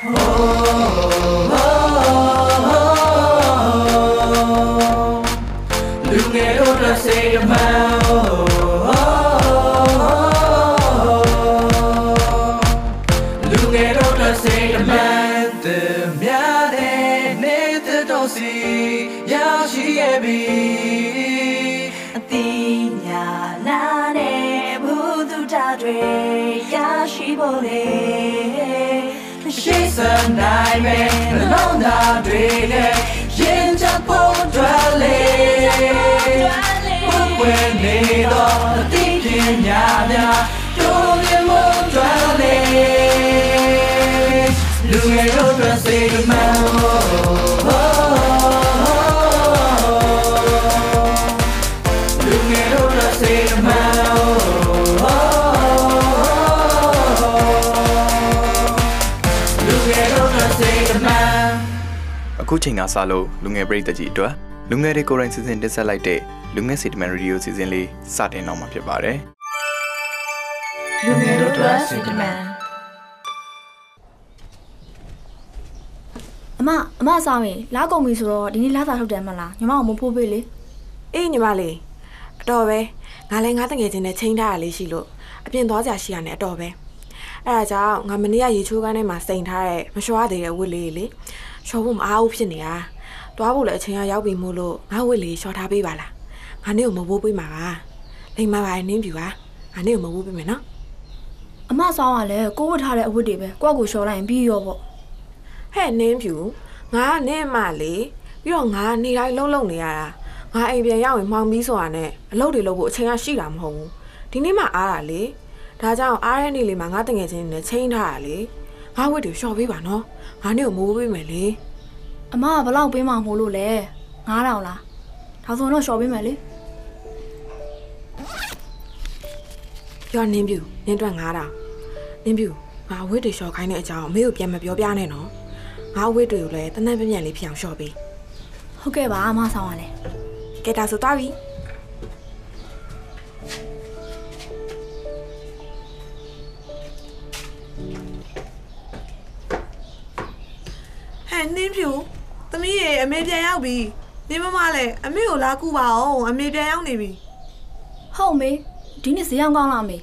လူငယ်တို့အတွက်စိတ်အမှန်လူငယ်တို့အတွက်စိတ်အမှန်တများတဲ့နေတဲ့တော့စီရောက်ရှိခဲ့ပြီအတိညာနာနဲ့ဘုသူတာတွေရရှိဖို့လေရှိ စနိုင်မယ်နှလုံးသားတွေနဲ့ရင်ချဖို့တွေ့လေဘုကွယ်နေတော့အသိပညာများတို့မြင်မှုတွေ့လေလူငယ်တို့အတွက်စိတ်မှန် အခုချိန်ကစလို့လူငယ်ပရိသတ်ကြီးအတွက်လူငယ်တွေကိုယ်တိုင်စီစဉ်တင်ဆက်လိုက်တဲ့လူငယ်စီတမန်ရေဒီယိုစီစဉ်လေးစတင်တော့မှာဖြစ်ပါတယ်လူငယ်တို့အတွက်စိတ်တမန်အမအမဆောင်ရင်လာကုန်ပြီဆိုတော့ဒီနေ့လာစာထုတ်တယ်မလားညီမကမဖိုးပေးလေအေးညီမလေးအတော်ပဲငါလည်းငါတငယ်ချင်းနဲ့ချိန်ထားရလေးရှိလို့အပြင်သွားကြရှိရတယ်အတော်ပဲအဲဒါကြောင့်ငါမနေ့ကရေချိုးကန်းထဲမှာစိန်ထားတဲ့မလျှော်ရသေးတဲ့ဝတ်လေးလေ လျှော်ဖို့မအားဘူးဖြစ်နေတာတွားဖို့လည်းအချိန်ကရောက်ပြီမို့လို့ငါဝတ်လေးလျှော်ထားပေးပါလားငါနေ့ကိုမဘိုးပေးမှာပါလိမ္မာပါနင်းပြူပါငါနေ့ကိုမဘိုးပေးမယ်နော်အမဆောင်ကလည်းကိုဝတ်ထားတဲ့အဝတ်တွေပဲကိုယ့်ကိုလျှော်လိုက်ရင်ပြီးရောပေါ့ဟဲ့နင်းပြူငါကနင်းမလေးပြီးတော့ငါနေတိုင်းလုံးလုံးနေရတာငါအိမ်ပြန်ရောက်ရင်မှောင်ပြီးဆိုတာနဲ့အလုပ်တွေလုပ်ဖို့အချိန်ကရှိတာမဟုတ်ဘူးဒီနေ့မှအားတာလေဒါကြောင့်အားရနေလေးမှာငါတငယ်ချင်းနဲ့ချိန်ထားတာလေငါဝတ်တွေလျှော်ပေးပါနော် ငါနေ့ကိုမိုးပေးမယ်လေအမကဘလောက်ပေးမှမို့လို့လဲ9000လားဒါဆိုတော့လျှော်ပေးမယ်လေပြောနင်းပြူနင်းအတွက်9000နင်းပြူငါဝတ်တွေလျှော်ခိုင်းတဲ့အကြောင်းအမေကိုပြန်မပြောပြနဲ့နော်ငါဝတ်တွေကိုလည်းတနက်ပြည့်ပြည့်လေးဖြစ်အောင်လျှော်ပေးဟုတ်ကဲ့ပါအမဆောင်ကလည်းကဲဒါဆိုသွားပြီ နင်းဖြူသမီးရေအမေပြန်ရောက်ပြီနင်းမမလည်းအမေကိုလာကူပါအောင်အမေပြန်ရောက်နေပြီဟုတ်မေဒီနေ့ဈေးရောက်ကောင်းလားမေ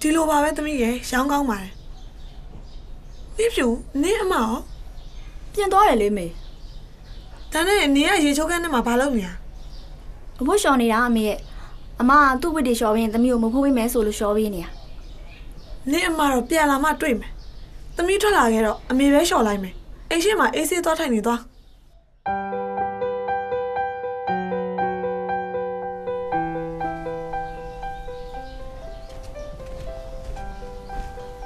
ဒီလိုပါပဲသမီးရေရောင်းကောင်းပါတယ်နင်းဖြူနင်းအမရောပြင်သွားတယ်လေမေဒါနဲ့နင်းကရေချိုးခန်းထဲမှာဘာလုပ်နေရအဝတ်လျှော်နေတာအမေရဲ့အမကသူ့ဝတ်တွေလျှော်ပြီးရင်သမီးကိုမဖိုးပေးမယ်ဆိုလို့လျှော်ပေးနေတာနင်းအမတော့ပြန်လာမှတွေ့မယ်သမီးထွက်လာခဲ့တော့အမေပဲလျှော်လိုက်မယ် အိမ်ရှိမှာအေးဆေးသွားထိုင်နေသွား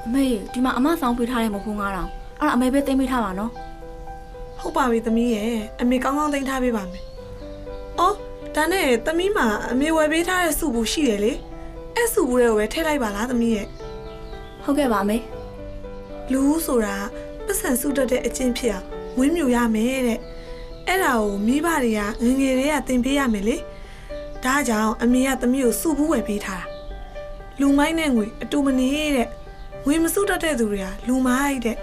အမေဒီမှာအမဆောင်ပေးထားတဲ့မဖိုး9000အဲ့ဒါအမေပဲသိမ်းပေးထားပါနော်ဟုတ်ပါပြီသမီးရဲ့အမေကောင်းကောင်းသိမ်းထားပေးပါမယ်။အော်ဒါနဲ့သမီးမှာအမေဝယ်ပေးထားတဲ့စုဘူးရှိတယ်လေ။အဲ့စုဘူးတွေကိုပဲထည့်လိုက်ပါလားသမီးရဲ့ဟုတ်ကဲ့ပါအမေ။လူဆိုတာ ပတ်စံစုတတ်တဲ့အချင်းဖြစ်အောင်ဝင်းမြူရမယ်တဲ့။အဲ့ဒါကိုမိဘတွေကငယ်ငယ်လေးကသင်ပေးရမယ်လေ။ဒါကြောင့်အမေကသမီးကိုစုဘူးဝယ်ပေးထားတာ။လူမိုင်းနဲ့ငွေအတူမနေတဲ့။ငွေမစုတတ်တဲ့သူတွေကလူမိုင်းတဲ့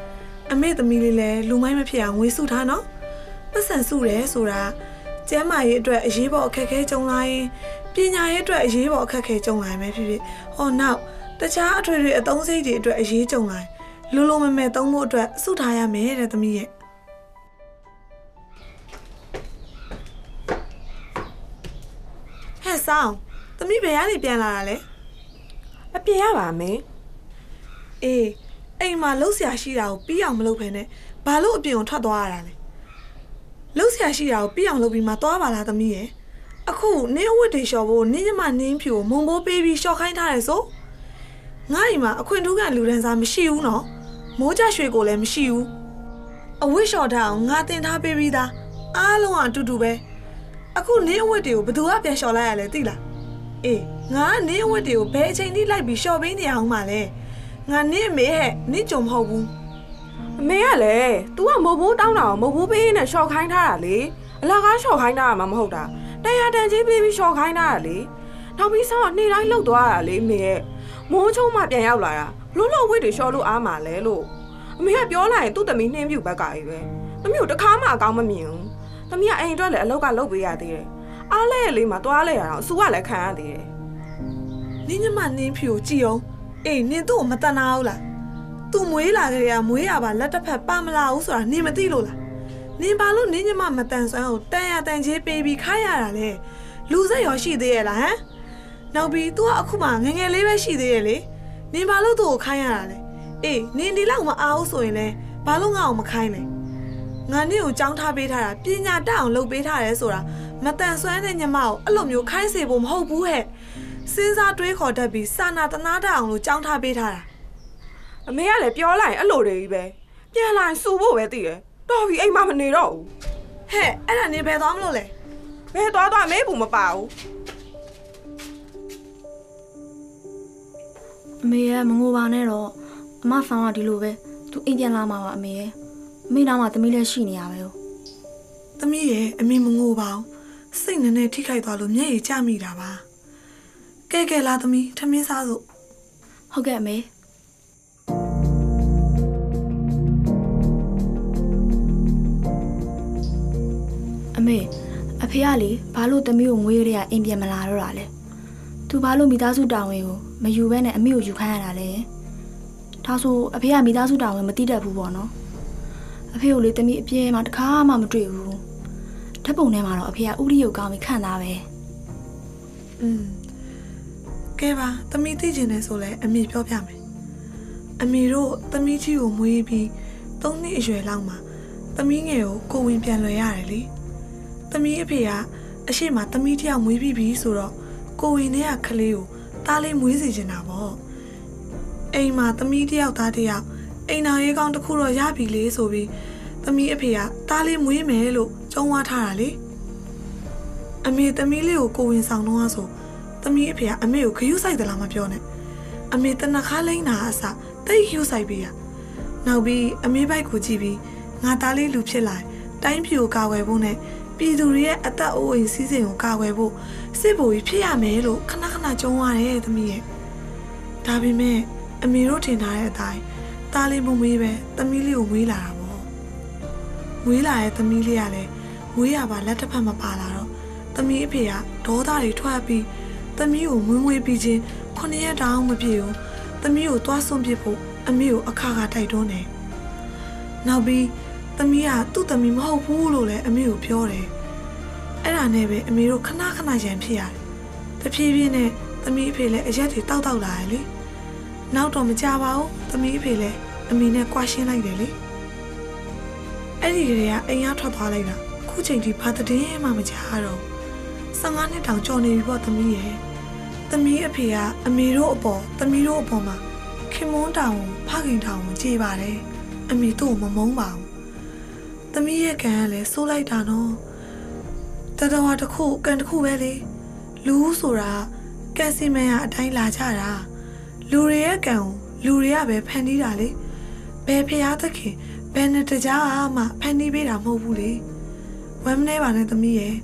အမေသမီးလေးလည်းလူမိုင်းမဖြစ်အောင်ငွေစုထားနော်။ပတ်စံစုတယ်ဆိုတာကျမ်းမာရေးအတွက်အရေးပေါ်အခက်အခဲကြုံလာရင်ပညာရေးအတွက်အရေးပေါ်အခက်အခဲကြုံလာရင်ပဲဖြစ်ဖြစ်ဟောနောက်တခြားအထွေထွေအသုံးစိတ်တွေအတွက်အရေးကြုံလာရင် လိုလိုမမဲ့သုံးဖို့အတွက်စုထားရမယ်တဲ့သမီးရဲ့ဟဲ့ဆောင်သမီးဘယ်ကနေပြန်လာတာလဲအပြင်ရပါမယ်အေးအိမ်မှာလှုပ်ရှားရှိတာကိုပြီးအောင်မလုပ်ဖ ೇನೆ ဘာလို့အပြင်ကိုထွက်သွားရတာလဲလှုပ်ရှားရှိတာကိုပြအောင်လုပ်ပြီးမှသွားပါလားသမီးရဲ့အခုနင်းအဝတ်တွေလျှော်ဖို့နင်းညမနင်းဖြူကိုမုံဘိုးပေးပြီးလျှော်ခိုင်းထားတယ်ဆိုငါ့အိမ်မှာအခွင့်ထူးကလူဒန်းစားမရှိဘူးနော် မိုးကြရွှေကိုလည်းမရှိဘူးအဝတ်လျှော်ထားအောင်ငါတင်ထားပေးပြီးသားအားလုံးကအတူတူပဲအခုနင်းအဝတ်တွေကိုဘယ်သူကပြန်လျှော်လိုက်ရလဲသိလားအေးငါကနင်းအဝတ်တွေကိုဘယ်အချိန်ထိလိုက်ပြီးလျှော်ပေးနေအောင်မှလဲငါနင်းအမေဟဲ့နင်းကြုံမဟုတ်ဘူးအမေကလည်း तू ကမုတ်ဘိုးတောင်းတာကိုမုတ်ဘိုးပေးနဲ့ရှော့ခိုင်းထားတာလေအလကားရှော့ခိုင်းတာမှမဟုတ်တာတရားတန်ကြီးပေးပြီးရှော့ခိုင်းထားတာလေနောက်ပြီးဆောင်းကနေ့တိုင်းလှုပ်သွားတာလေအမေရဲ့မိုးချုံမှပြန်ရောက်လာတာဘ လို့လို့ဝိတ်တွေရှော့လို့အားမှာလဲလို့အမေကပြောလိုက်ရင်သူ့သမီးနှင်းပြူဘက်ကကြီးပဲသမီးကိုတစ်ခါမှအကောင်းမမြင်ဘူးသမီးကအိမ်အတွက်လည်းအလောက်ကလုပ်ပေးရသေးတယ်အားလဲလေးမှာတွားလဲရအောင်အဆူကလည်းခံရသေးတယ်နင်းညမနင်းဖြူကိုကြည့်အောင်အေးနင်းသူ့ကိုမတနာဘူးလားသူမွေးလာကြရမွေးရပါလက်တစ်ဖက်ပါမလာဘူးဆိုတာနင်းမသိလို့လားနင်းဘာလို့နင်းညမမတန်ဆွမ်းကိုတန်ရတန်ချင်းပေးပြီးခိုင်းရတာလဲလူစိတ်ရောရှိသေးရဲ့လားဟမ်နောက်ပြီး तू ကအခုမှငယ်ငယ်လေးပဲရှိသေးရဲ့လေ နင်းဘာလို့သူ့ကိုခိုင်းရတာလဲအေးနင်းဒီလောက်မအားဘူးဆိုရင်လဲဘာလို့ငါ့ကိုမခိုင်းလဲငါနင့်ကိုကြောင်းထားပေးထားတာပညာတတ်အောင်လုပ်ပေးထားတယ်ဆိုတာမတန်ဆွမ်းတဲ့ညမကိုအဲ့လိုမျိုးခိုင်းစေဖို့မဟုတ်ဘူးဟဲ့စဉ်းစားတွေးခေါ်တတ်ပြီးစာနာတနာတတ်အောင်လို့ကြောင်းထားပေးထားတာအမေကလည်းပြောလိုက်ရင်အဲ့လိုတွေကြီးပဲပြန်လာရင်စူဖို့ပဲသိတယ်တော်ပြီအိမ်မှာမနေတော့ဘူးဟဲ့အဲ့ဒါနေဘယ်သွားမလို့လဲဘယ်သွားသွားမေးဘူးမပါဘူး အမေရဲ့မငိုပါနဲ့တော့အမဆောင်ကဒီလိုပဲသူအိမ်ပြန်လာမှာပါအမေရဲ့အမေနာမှာသမီးလည်းရှိနေရပဲဟုတ်သမီးရဲ့အမေမငိုပါဘူးစိတ်နည်းနည်းထိခိုက်သွားလို့မျက်ရည်ကျမိတာပါကဲကဲလာသမီးထမင်းစားစို့ဟုတ်ကဲ့အမေအမေအဖေကလေဘာလို့သမီးကိုငွေရတဲ့အိမ်ပြန်မလာတော့တာလဲ သူဘာလို့မိသားစုတာဝန်ကိုမယူဘဲနဲ့အမေကိုယူခိုင်းရတာလဲဒါဆိုအဖေကမိသားစုတာဝန်မသိတတ်ဘူးပေါ့နော်အဖေကိုလေသမီးအပြဲမှာတစ်ခါမှမတွေ့ဘူးဓာတ်ပုံထဲမှာတော့အဖေကဥရိယုတ်ကောင်းပြီးခန့်သားပဲอืมကဲပါသမီးသိကျင်တယ်ဆိုလဲအမေပြောပြမယ်အမေတို့သမီးကြီးကိုမွေးပြီး၃နှစ်အရွယ်လောက်မှာသမီးငယ်ကိုကိုဝင်ပြန်လွယ်ရတယ်လေသမီးအဖေကအရှိမသမီးတစ်ယောက်မွေးပြီးပြီဆိုတော့ ကိုဝင်နဲ့ကကလေးကိုသားလေးမွေးစီချင်တာပေါ့အိမ်မှာသမီးတစ်ယောက်သားတစ်ယောက်အိမ်တော်ရေးကောင်းတစ်ခုတော့ရပြီလေဆိုပြီးသမီးအဖေကသားလေးမွေးမယ်လို့ကြုံဝါထားတာလေအမေသမီးလေးကိုကိုဝင်ဆောင်တော့ဆိုသမီးအဖေကအမေကိုခရူးဆိုင်သလားမပြောနဲ့အမေတနခါလိမ့်တာအစတိတ်ခရူးဆိုင်ပေးရနောက်ပြီးအမေဘိုက်ကိုကြည့်ပြီးငါသားလေးလူဖြစ်လာရင်တိုင်းပြည်ကိုကာဝယ်ဖို့နဲ့ ပြည်သူတွေရဲ့အသက်အိုးအိမ်စီးစိမ်ကိုကာဝယ်ဖို့စစ်ဗိုလ်ကြီးဖြစ်ရမယ်လို့ခဏခဏကြုံရတယ်သမီးရဲ့ဒါပေမဲ့အမေတို့ထင်ထားတဲ့အတိုင်းသားလေးမမွေးပဲသမီးလေးကိုမွေးလာတာပေါ့မွေးလာတဲ့သမီးလေးကလည်းမွေးရပါလက်တစ်ဖက်မပါလာတော့သမီးအဖေကဒေါသတွေထွက်ပြီးသမီးကိုမွေးမွေးပြီးချင်းခုနှစ်ရက်တောင်မပြည့်ဘူးသမီးကိုသွားဆုံးပစ်ဖို့အမေကိုအခါခါတိုက်တွန်းတယ်နောက်ပြီး သမီးကသူ့သမီးမဟုတ်ဘူးလို့လည်းအမေကိုပြောတယ်အဲ့ဒါနဲ့ပဲအမေတို့ခဏခဏရန်ဖြစ်ရတယ်တဖြည်းဖြည်းနဲ့သမီးအဖေလည်းအရက်တွေတောက်တောက်လာတယ်လေနောက်တော့မကြပါဘူးသမီးအဖေလည်းအမေနဲ့ကြွားရှင်းလိုက်တယ်လေအဲ့ဒီကလေးကအိမ်ရထွက်သွားလိုက်တာခုချိန်ထိဘာသတင်းမှမကြားတော့ဘူး15နှစ်တောင်ကြော်နေပြီပေါ့သမီးရဲ့သမီးအဖေကအမေတို့အပေါ်သမီးတို့အပေါ်မှာခင်မွန်းတောင်ဖခင်တောင်ကိုကြေးပါတယ်အမေတို့ကိုမမုန်းပါဘူး သမီးရဲ့ကံကလည်းစိုးလိုက်တာနော်တတော်ဝါတစ်ခုကံတစ်ခုပဲလေလူဆိုတာကက်စီမန်ကအတိုင်းလာကြတာလူတွေရဲ့ကံကိုလူတွေကပဲဖန်တီးတာလေဘယ်ဖရားသခင်ဘယ်နဲ့တကြားမှဖန်တီးပေးတာမဟုတ်ဘူးလေဝမ်းမနေပါနဲ့သမီးရဲ့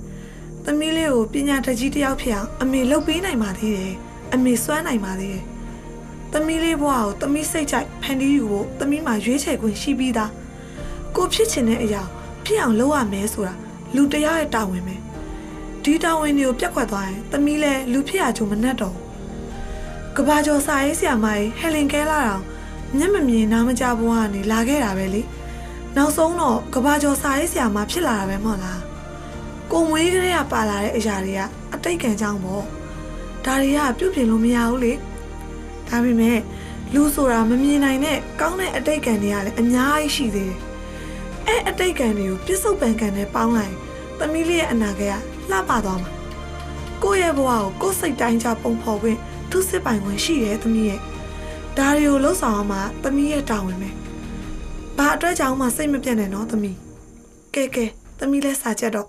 သမီးလေးကိုပညာတတ်ကြီးတစ်ယောက်ဖြစ်အောင်အမေလှုပ်ပေးနိုင်ပါသေးတယ်။အမေစွမ်းနိုင်ပါသေးတယ်။သမီးလေးဘဝကိုသမီးစိတ်ကြိုက်ဖန်တီးယူဖို့သမီးမှာရွေးချယ်ခွင့်ရှိပြီးသား။ ကိုဖြစ်ချင်တဲ့အရာဖြစ်အောင်လုပ်ရမယ်ဆိုတာလူတစ်ယောက်ရဲ့တာဝန်ပဲ။ဒီတာဝန်တွေကိုပြတ်ခွက်သွားရင်သမီးလည်းလူဖြစ်ရကြုံမနှက်တော့ဘူး။ကဘာကျော်စာရေးဆရာမကြီးဟယ်လင်ကဲလာတောင်မျက်မမြင်နားမကြဘဝကနေလာခဲ့တာပဲလေ။နောက်ဆုံးတော့ကဘာကျော်စာရေးဆရာမဖြစ်လာတာပဲမဟုတ်လား။ကိုမွေးကလေးကပါလာတဲ့အရာတွေကအတိတ်ကံကြောင့်ပေါ့ဒါတွေကပြုတ်ပြင်လို့မရဘူးလေဒါပေမဲ့လူဆိုတာမမြင်နိုင်တဲ့ကောင်းတဲ့အတိတ်ကံတွေကလည်းအများကြီးရှိသေးတယ် အဲ့အတိတ်ကံတွေကိုပြစ္ဆုတ်ပံကံနဲ့ပေါင်းလိုက်ရင်သမီးလေးရဲ့အနာဂတ်ကလှပသွားမှာကိုယ့်ရဲ့ဘဝကိုကိုယ့်စိတ်တိုင်းကြပုံဖော်ခွင့်သူစစ်ပိုင်ခွင့်ရှိတယ်သမီးရဲ့ဒါတွေကိုလှုပ်ဆောင်အောင်မှသမီးရဲ့တာဝန်ပဲဘာအတွက်ကြောင့်မှစိတ်မပြတ်နဲ့နော်သမီးကဲကဲသမီးလည်းစာချက်တော့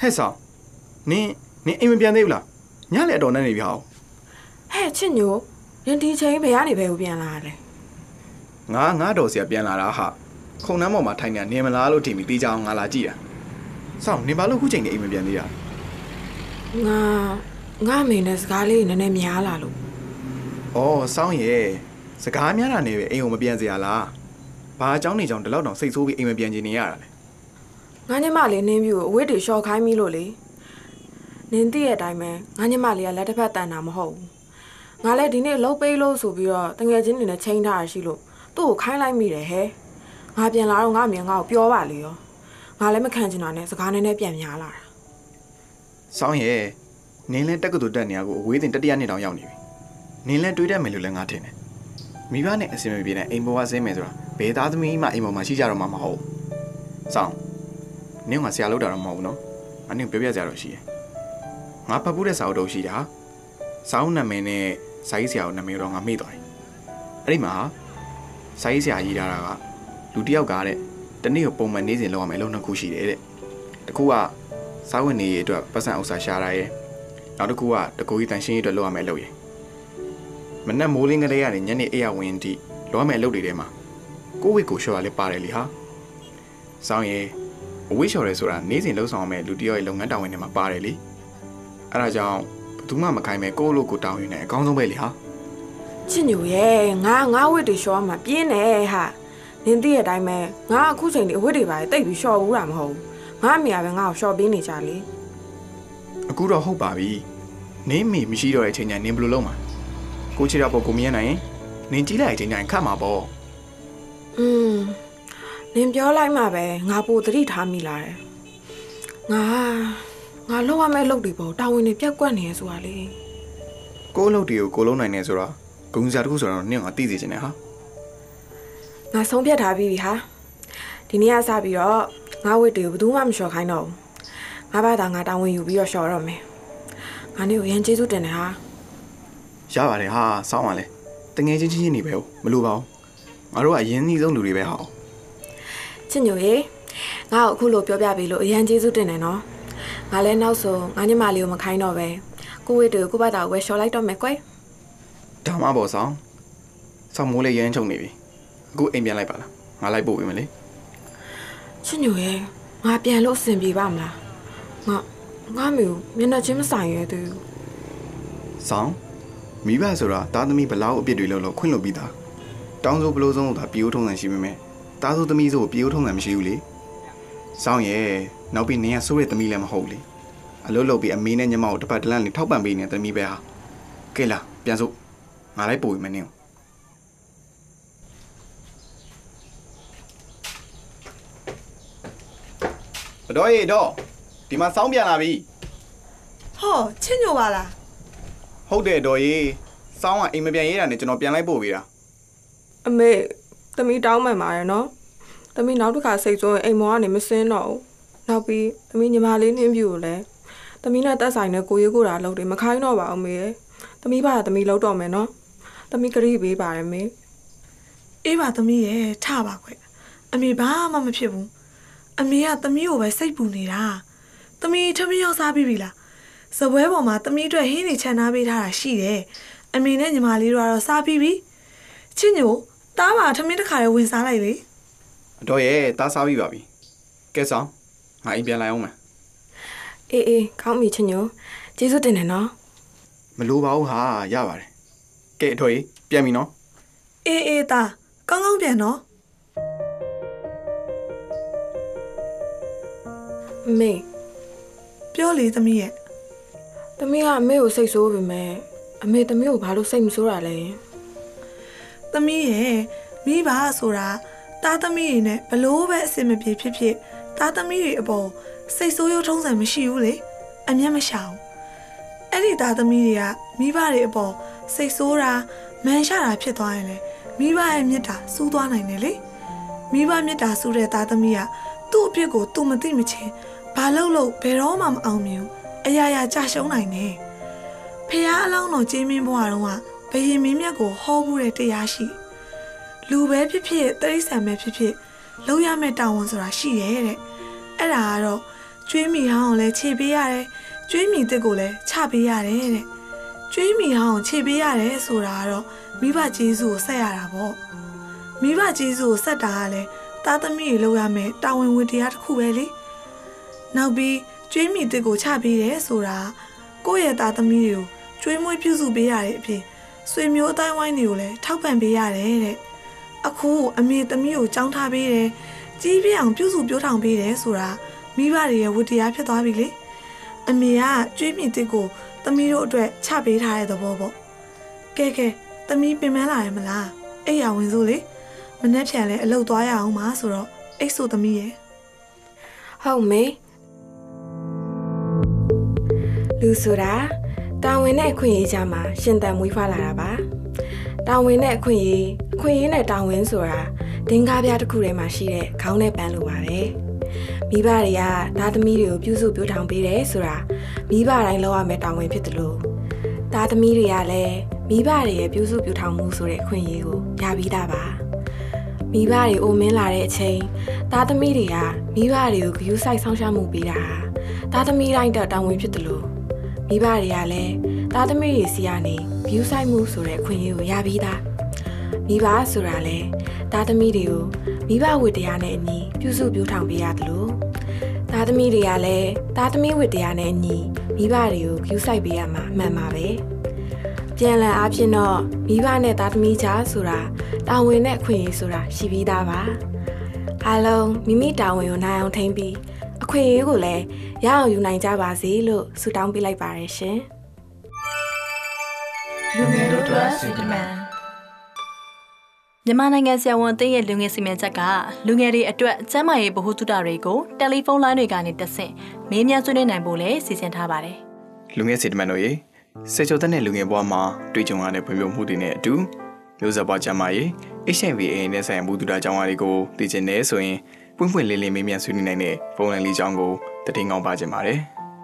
ဟဲ့ဆောင်နင်းနင်းအိမ်မပြန်သေးဘူးလားညလည်းအတော်နဲ့နေပြအောင်ဟဲ့ချစ်ညို နင်ဒီချိန်ဘယ်ကနေဘယ်ကိုပြန်လာရလဲငါငါတော်ဆရာပြန်လာတာဟာခုံနှမ်းပေါ်မှာထိုင်နေနေမလားလို့ထင်ပြီးတေးကြအောင်ငါလာကြည့်တာဆောင်နေပါလို့ခုချိန်နေအိမ်မပြန်သေးတာငါငါအမေနဲ့စကားလေးနည်းနည်းများလာလို့။အော်စောင်းရဲ့စကားများတာနဲ့ပဲအိမ်ကိုမပြန်စရာလား။ဘာအကြောင်းနေကြောင်ဒီလောက်တောင်စိတ်ဆိုးပြီးအိမ်မပြန်ချင်နေရတာလဲငါညမလေးနင်းပြူကိုအဝတ်တွေရှော့ခိုင်းပြီလို့လေနင်းသိရဲ့အတိုင်းပဲငါညမလေးကလက်တစ်ဖက်တန်တာမဟုတ်ဘူး ငါလည်းဒီနေ့လှုပ်ပေးလို့ဆိုပြီးတော့တငယ်ချင်းတွေနဲ့ချိန်ထားရရှိလို့သူ့ကိုခိုင်းလိုက်မိတယ်ဟဲ့ငါပြန်လာတော့ငါအမြင်ငါ့ကိုပြောပါလေရောငါလည်းမခံချင်တာနဲ့စကားနည်းနည်းပြန်များလာတာ။စောင်းရဲ့နင်းလဲတက္ကသိုလ်တက်နေရကိုအဝေးတင်တတိယနှစ်တောင်ရောက်နေပြီ။နင်းလဲတွေးတတ်မယ်လို့လည်းငါထင်တယ်။မိဘနဲ့အစင်မပြေတဲ့အိမ်ပေါ်ကဆင်းမယ်ဆိုတာဘယ်သားသမီးမှအိမ်ပေါ်မှာရှိကြတော့မှမဟုတ်ဘူး။စောင်းနင်းကဆရာလောက်တာတော့မဟုတ်ဘူးနော်။အနင်းပြောပြကြတော့ရှိတယ်။ငါဖတ်ဖို့တဲ့စာအုပ်တော့ရှိတာ။စာအုပ်နာမည်နဲ့ စာရေးဆရာကိုနာမည်တော့ငါမေ့သွားတယ်။အဲ့ဒီမှာစာရေးဆရာရေးထားတာကလူတစ်ယောက်ကတဲ့တနေ့ကိုပုံမှန်နေစဉ်လုပ်ရမယ်အလုပ်နှစ်ခုရှိတယ်တဲ့။တစ်ခုကစားဝင်နေရေးအတွက်ပတ်စံဥစ္စာရှာတာရယ်နောက်တစ်ခုကတကူကြီးတန်ရှင်းရေးအတွက်လုပ်ရမယ်အလုပ်ရယ်မနက်မိုးလင်းကလေးကနေညနေအိယာဝင်တိလုပ်ရမယ်အလုပ်တွေထဲမှာကိုယ့်ဝိတ်ကိုလျှော်ရလဲပါတယ်လေဟာ။စောင်းရယ်အဝိလျှော်ရဲဆိုတာနေစဉ်လှုပ်ဆောင်ရမယ်လူတစ်ယောက်ရဲ့လုပ်ငန်းတာဝန်တွေမှာပါတယ်လေ။အဲ့ဒါကြောင့်ဘယ် သူမှမခိုင်းမဲ့ကိုယ့်အလုပ်ကိုတောင်းယူနေအကောင်းဆုံးပဲလေဟာ။ချစ်ညူရဲ့ငါငါဝတ်တွေရှော့မှပြင်းတယ်ဟာနင်းသိရဲ့အတိုင်းပဲငါအခုချိန်ဒီအဝတ်တွေပါတိတ်ပြီးရှော့ဘူးတာမဟုတ်ဘူးငါအမေကပဲငါ့ကိုရှော့ပေးနေကြလေအခုတော့ဟုတ်ပါပြီနင်းမေမရှိတော့တဲ့အချိန်ကျရင်နင်းဘယ်လိုလုပ်မှာကိုချစ်တော့ပေါ်ကိုမရနိုင်ရင်နင်းကြီးလိုက်တဲ့အချိန်ကျရင်ခတ်မှာပေါ့อืมနင်ပြောလိုက်မှပဲငါပိုသတိထားမိလာတယ်ငါ ငါလောက်ရမယ့်လုပ်တွေပေါ့တာဝန်တွေပြက်ကွက်နေရဆိုတာလေကိုယ့်အလုပ်တွေကိုကိုယ်လုံးနိုင်နေဆိုတော့ဂုံစားတစ်ခုဆိုတော့နင်းကသိစေချင်တယ်ဟာငါဆုံးဖြတ်ထားပြီးပြီဟာဒီနေ့ကစပြီးတော့ငါဝတ်တွေကိုဘယ်သူမှမလျှော်ခိုင်းတော့ဘူးငါဘာသာငါတာဝန်ယူပြီးတော့လျှော်တော့မယ်ငါနေကိုရန်ကျေးဇူးတင်တယ်ဟာရပါတယ်ဟာစောင်းပါလေတငယ်ချင်းချင်းချင်းနေပဲဟုတ်မလိုပါဘူးငါတို့ကအရင်ကြီးဆုံးလူတွေပဲဟာချစ်ညိုရေငါ့ကိုအခုလိုပြောပြပေးလို့အရန်ကျေးဇူးတင်တယ်နော် ငါလည်းနောက်ဆုံးငါညမလေးကိုမခိုင်းတော့ပဲကိုဝတ်တွေကိုကိုယ့်ဘာသာကိုဝယ်လျှော်လိုက်တော့မယ်ကွယ်ဒါမှပေါ့ဆောင်ဆောင်းမိုးလေးရမ်းချုံနေပြီအခုအိမ်ပြန်လိုက်ပါလားငါလိုက်ပို့ပေးမယ်လေချစ်ညိုရေငါပြန်လို့အဆင်ပြေပါမလားငါငါမျိုးမျက်နှာချင်းမဆိုင်ရဲသေးဘူးဆောင်းမိဘဆိုတာတားသမီးဘလောက်အပြစ်တွေလို့လို့ခွင့်လွှတ်ပြီးသားတောင်းဆိုဘလို့ဆုံးတာပြေဦးထုံးစံရှိမိမယ်တားဆိုသမီးဆိုပြေဦးထုံးစံမရှိဘူးလေဆောင်းရဲ့ နောက်ပြီးနင်းကစိုးတဲ့သမီးလည်းမဟုတ်ဘူးလေအလုပ်လုပ်ပြီးအမေနဲ့ညီမကိုတစ်ပတ်တစ်လမ်းလေးထောက်ပံ့ပေးနေတဲ့သမီးပဲဟာကဲလားပြန်စို့ငါလိုက်ပို့ပေးမယ်နင်းကို။တော့ရေတော့ဒီမှာစောင်းပြန်လာပြီဟောချစ်ညိုပါလား။ဟုတ်တယ်တော့ရေစောင်းကအိမ်မပြန်ရေးတာနဲ့ကျွန်တော်ပြန်လိုက်ပို့ပေးတာအမေသမီးတောင်းမှန်ပါတယ်နော်သမီးနောက်တစ်ခါစိတ်ဆိုးရင်အိမ်မောကနေမစင်းတော့ဘူး နောက်ပြီးသမီးညီမလေးနှင်းပြူကိုလည်းသမီးနဲ့တက်ဆိုင်နဲ့ကိုရေးကိုတာအလုပ်တွေမခိုင်းတော့ပါဘူးမေရဲ့သမီးဘာသမီးလောက်တော့မယ်နော်သမီးကတိပေးပါတယ်မေအေးပါသမီးရဲ့ထပါခွဲ့အမေဘာမှမဖြစ်ဘူးအမေကသမီးကိုပဲစိတ်ပူနေတာသမီးထမင်းရောက်စားပြီးပြီလားစပွဲပေါ်မှာသမီးအတွက်ဟင်းနေချန်ထားပေးထားတာရှိတယ်အမေနဲ့ညီမလေးတို့ကတော့စားပြီးပြီချစ်ညိုတားပါထမင်းတစ်ခါလေးဝင်စားလိုက်လေ။အတော့ရေတားစားပြီးပါပြီ။ကဲဆောင် ငါအိမ်ပြန်လိုက်အောင်မယ်အေးအေးကောင်းပြီချင်းညိုကျေးဇူးတင်တယ်နော်။မလိုပါဘူးဟာရပါတယ်။ကဲအတော့ရေပြန်ပြီနော်အေးအေးတာကောင်းကောင်းပြန်နော်အမေပြောလေသမီးရဲ့သမီးကအမေကိုစိတ်ဆိုးပြီမဲ့အမေသမီးကိုဘာလို့စိတ်မဆိုးတာလဲသမီးရဲ့မိဘဆိုတာတားသမီးတွေနဲ့ဘလို့ပဲအဆင်မပြေဖြစ်ဖြစ် တားသမီးတွေအပေါ်စိတ်ဆိုးရုံထုံးစံမရှိဘူးလေအမျက်မရှောင်အဲ့ဒီတားသမီးတွေကမိဘတွေအပေါ်စိတ်ဆိုးတာမန်ရှာတာဖြစ်သွားရင်လေမိဘရဲ့မေတ္တာစူးသွားနိုင်တယ်လေမိဘမေတ္တာစူးတဲ့တားသမီးကသူ့အပြစ်ကိုသူမသိမချင်းဘာလို့လို့ဘယ်တော့မှမအောင်မြင်ဘူးအရာရာကြာရှုံးနိုင်တယ်ဖះအလောင်းတော်ကျင်းမင်းဘွားတော်ကဘယင်မင်းမြတ်ကိုဟောဘူးတဲ့တရားရှိလူပဲဖြစ်ဖြစ်တရိษံပဲဖြစ်ဖြစ်လုံးရမယ့်တာဝန်ဆိုတာရှိရဲ့တဲ့ အဲ့ဒါကတော့ကျွေးမိဟောင်းကိုလည်းခြေပေးရတယ်ကျွေးမိတစ်ကိုလည်းချပေးရတယ်တဲ့ကျွေးမိဟောင်းကိုခြေပေးရတယ်ဆိုတာကတော့မိဘကျေးဇူးကိုဆက်ရတာပေါ့မိဘကျေးဇူးကိုဆက်တာကလည်းသားသမီးတွေလုံးရမယ့်တာဝန်ဝတ္တရားတစ်ခုပဲလေနောက်ပြီးကျွေးမိတစ်ကိုချပေးတယ်ဆိုတာမကိုယ့်ရဲ့သားသမီးတွေကိုကျွေးမွေးပြုစုပေးရတဲ့အပြင်ဆွေမျိုးအတိုင်းဝိုင်းတွေကိုလည်းထောက်ပံ့ပေးရတယ်တဲ့အခုအမေသမီးကိုကြောင်းထားပေးတယ် ကြီးပြင်းအောင်ပြုစုပြောထောင်ပေးတယ်ဆိုတာမိဘတွေရဲ့ဝတ္တရားဖြစ်သွားပြီလေအမေကကျွေးမြင့်တစ်ကိုသမီးတို့အတွက်ချပေးထားတဲ့သဘောပေါ့ကဲကဲသမီးပင်ပန်းလာရမလားအိယာဝင်စို့လေမနှက်ဖြန်လဲအလုပ်သွားရအောင်ပါဆိုတော့အိတ်ဆိုသမီးရဲ့ဟုတ်မေလူဆိုတာတာဝန်နဲ့အခွင့်အရေးကြမှာရှင်သန်မွေးဖွားလာတာပါတာဝန်နဲ့အခွင့်အရေးအခွင့်အရေးနဲ့တာဝန်ဆိုတာ ဒင်္ဂါးပြားတစ်ခုထဲမှာရှိတဲ့ခေါင်းနဲ့ပန်းလိုပါပဲမိဘတွေကသားသမီးတွေကိုပြုစုပြောထောင်ပေးတယ်ဆိုတာမိဘတိုင်းလုပ်ရမယ့်တာဝန်ဖြစ်တယ်လို့သားသမီးတွေကလည်းမိဘတွေရဲ့ပြုစုပြောထောင်မှုဆိုတဲ့အခွင့်အရေးကိုရပြီးသားပါမိဘတွေအိုမင်းလာတဲ့အချိန်သားသမီးတွေကမိဘတွေကိုဂရုစိုက်ဆောင်ရှားမှုပေးတာဟာသားသမီးတိုင်းတက်တာဝန်ဖြစ်တယ်လို့မိဘတွေကလည်းသားသမီးတွေစီကနေဂရုစိုက်မှုဆိုတဲ့အခွင့်အရေးကိုရပြီးသား မိဘဆိုတာလေသားသမီးတွေကိုမိဘဝတ္တရားနဲ့အညီပြုစုပြောထောင်ပေးရတယ်လို့သားသမီးတွေကလည်းသားသမီးဝတ္တရားနဲ့အညီမိဘတွေကိုဂရုစိုက်ပေးရမှာအမှန်ပါပဲပြန်လည်အားဖြင့်တော့မိဘနဲ့သားသမီးကြားဆိုတာတာဝန်နဲ့အခွင့်အရေးဆိုတာရှိပြီးသားပါအားလုံးမိမိတာဝန်ကိုနိုင်အောင်ထိန်းပြီးအခွင့်အရေးကိုလည်းရအောင်ယူနိုင်ကြပါစေလို့ဆုတောင်းပေးလိုက်ပါရရှင်လူငယ်တို့အတွက်စီတမန် မြန်မာနိုင်ငံဆရာဝန်အသင်းရဲ့လူငယ်စီမံချက်ကလူငယ်တွေအတွက်ကျန်းမာရေးဗဟုသုတတွေကိုတယ်လီဖုန်းလိုင်းတွေကနေတက်ဆင့်မေးမြန်းဆွေးနွေးနိုင်ဖို့လည်းစီစဉ်ထားပါတယ်လူငယ်စီတမန်တို့ရေစေချိုသက်တဲ့လူငယ်ဘဝမှာတွေ့ကြုံရတဲ့ဖွံ့ဖြိုးမှုတွေနဲ့အတူမျိုးဆက်ပွားကျန်းမာရေး HMVA နဲ့ဆိုင်ရာမှုတူတာကျောင်းအားတွေကိုသိချင်တယ်ဆိုရင်ပွင့်ပွင့်လင်းလင်းမေးမြန်းဆွေးနွေးနိုင်တဲ့ဖုန်းလိုင်းလေးကျောင်းကိုတည်ငောင်းပါခြင်းပါတယ်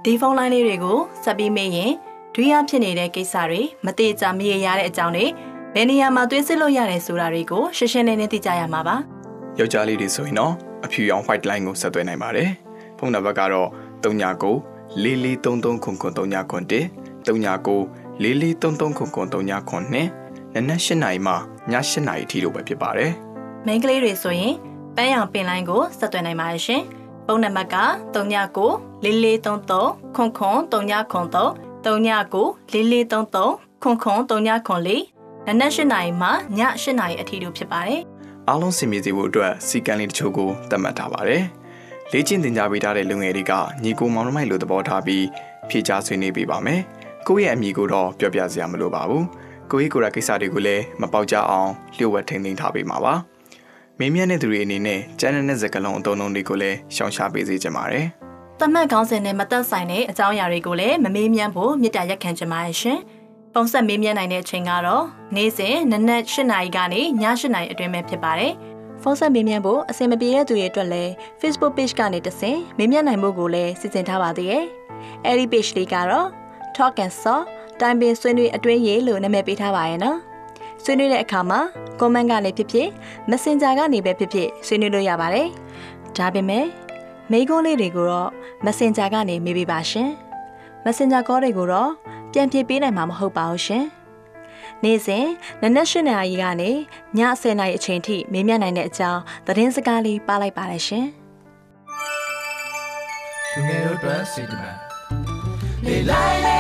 ဒီဖုန်းလိုင်းလေးတွေကိုဆက်ပြီးမေးရင်ဒွိယဖြစ်နေတဲ့ကိစ္စတွေမသေးချာမရေရတဲ့အကြောင်းတွေ ဘယ်နေရာမှာသွေးစစ်လို့ရတယ်ဆိုတာတွေကိုရှင်းရှင်းလင်းလင်းသိကြရမှာပါယောက်ျားလေးတွေဆိုရင်တော့အဖြူရောင် white line ကိုဆက်သွယ်နိုင်ပါတယ်ဖုန်းနံပါတ်ကတော့39 4433ခုခု39ခု1 39 4433ခုခု39ခု2နနက်8နာရီမှည8နာရီအထိလို့ပဲဖြစ်ပါတယ်မိန်းကလေးတွေဆိုရင်ပန်းရောင်ပင်လိုင်းကိုဆက်သွယ်နိုင်ပါတယ်ရှင်ဖုန်းနံပါတ်က39 4433ခွန်ခွန်3903 39 4433ခွ န်ခွန်3904နနက်၈နာရီမှည၈နာရီအထိတို့ဖြစ်ပါတယ်အားလုံးစင်ပြေစေဖို့အတွက်စီကံလေးတချို့ကိုသတ်မှတ်ထားပါတယ်လေ့ကျင့်သင်ကြားပေးထားတဲ့လူငယ်တွေကညီကိုမောင်နှမိုက်လိုသဘောထားပြီးဖြေကြားဆွေးနွေးပေးပါမယ်ကိုယ့်ရဲ့အမိကိုတော့ပြောပြစရာမလိုပါဘူးကိုယ့်ရဲ့ကိုယ်ရကိစ္စတွေကိုလည်းမပေါက်ကြအောင်လျှို့ဝှက်ထိန်းသိမ်းထားပေးမှာပါမင်းမြတ်တဲ့သူတွေအနေနဲ့ကျန်းတဲ့စကလုံးအတုံးလုံးတွေကိုလည်းရှောင်ရှားပေးစေချင်ပါတယ်။တမတ်ကောင်းစင်နဲ့မသက်ဆိုင်တဲ့အကြောင်းအရာတွေကိုလည်းမမေးမြန်းဖို့မြစ်တာရက်ခံချင်ပါတယ်ရှင်။ ပုံဆက်မေးမြန်းနိုင်တဲ့အချိန်ကတော့နေ့စဉ်နနက်၈နာရီကနေည၈နာရီအတွင်းပဲဖြစ်ပါတယ်။ဖုန်းဆက်မေးမြန်းဖို့အဆင်မပြေတဲ့သူတွေအတွက်လည်း Facebook page ကနေတဆင့်မေးမြန်းနိုင်ဖို့ကိုလည်းစီစဉ်ထားပါသေးတယ်။အဲဒီ page လေးကတော့ Talk and Saw တိုင်ပင်ဆွေးနွေးအတွင်းရေးလို့နာမည်ပေးထားပါရဲ့နော်။ဆွေးနွေးတဲ့အခါမှာ comment ကနေဖြစ်ဖြစ် Messenger ကနေပဲဖြစ်ဖြစ်ဆွေးနွေးလို့ရပါတယ်။ဒါပေမဲ့မိကုန်းလေးတွေကိုတော့ Messenger ကနေမေးပေးပါရှင်။ Messenger call တွေကိုတော့ ပြန်ဖြေပေးနိုင်မှာမဟုတ်ပါဘူးရှင်။နေ့စဉ်နနက်၈နာရီကနေည10နာရီအချိန်ထိမေးမြန်းနိုင်တဲ့အကြောင်းသတင်းစကားလေးပါလိုက်ပါတယ်ရှင်။လူငယ်တို့အတွက်စီတမန်လေလိုက်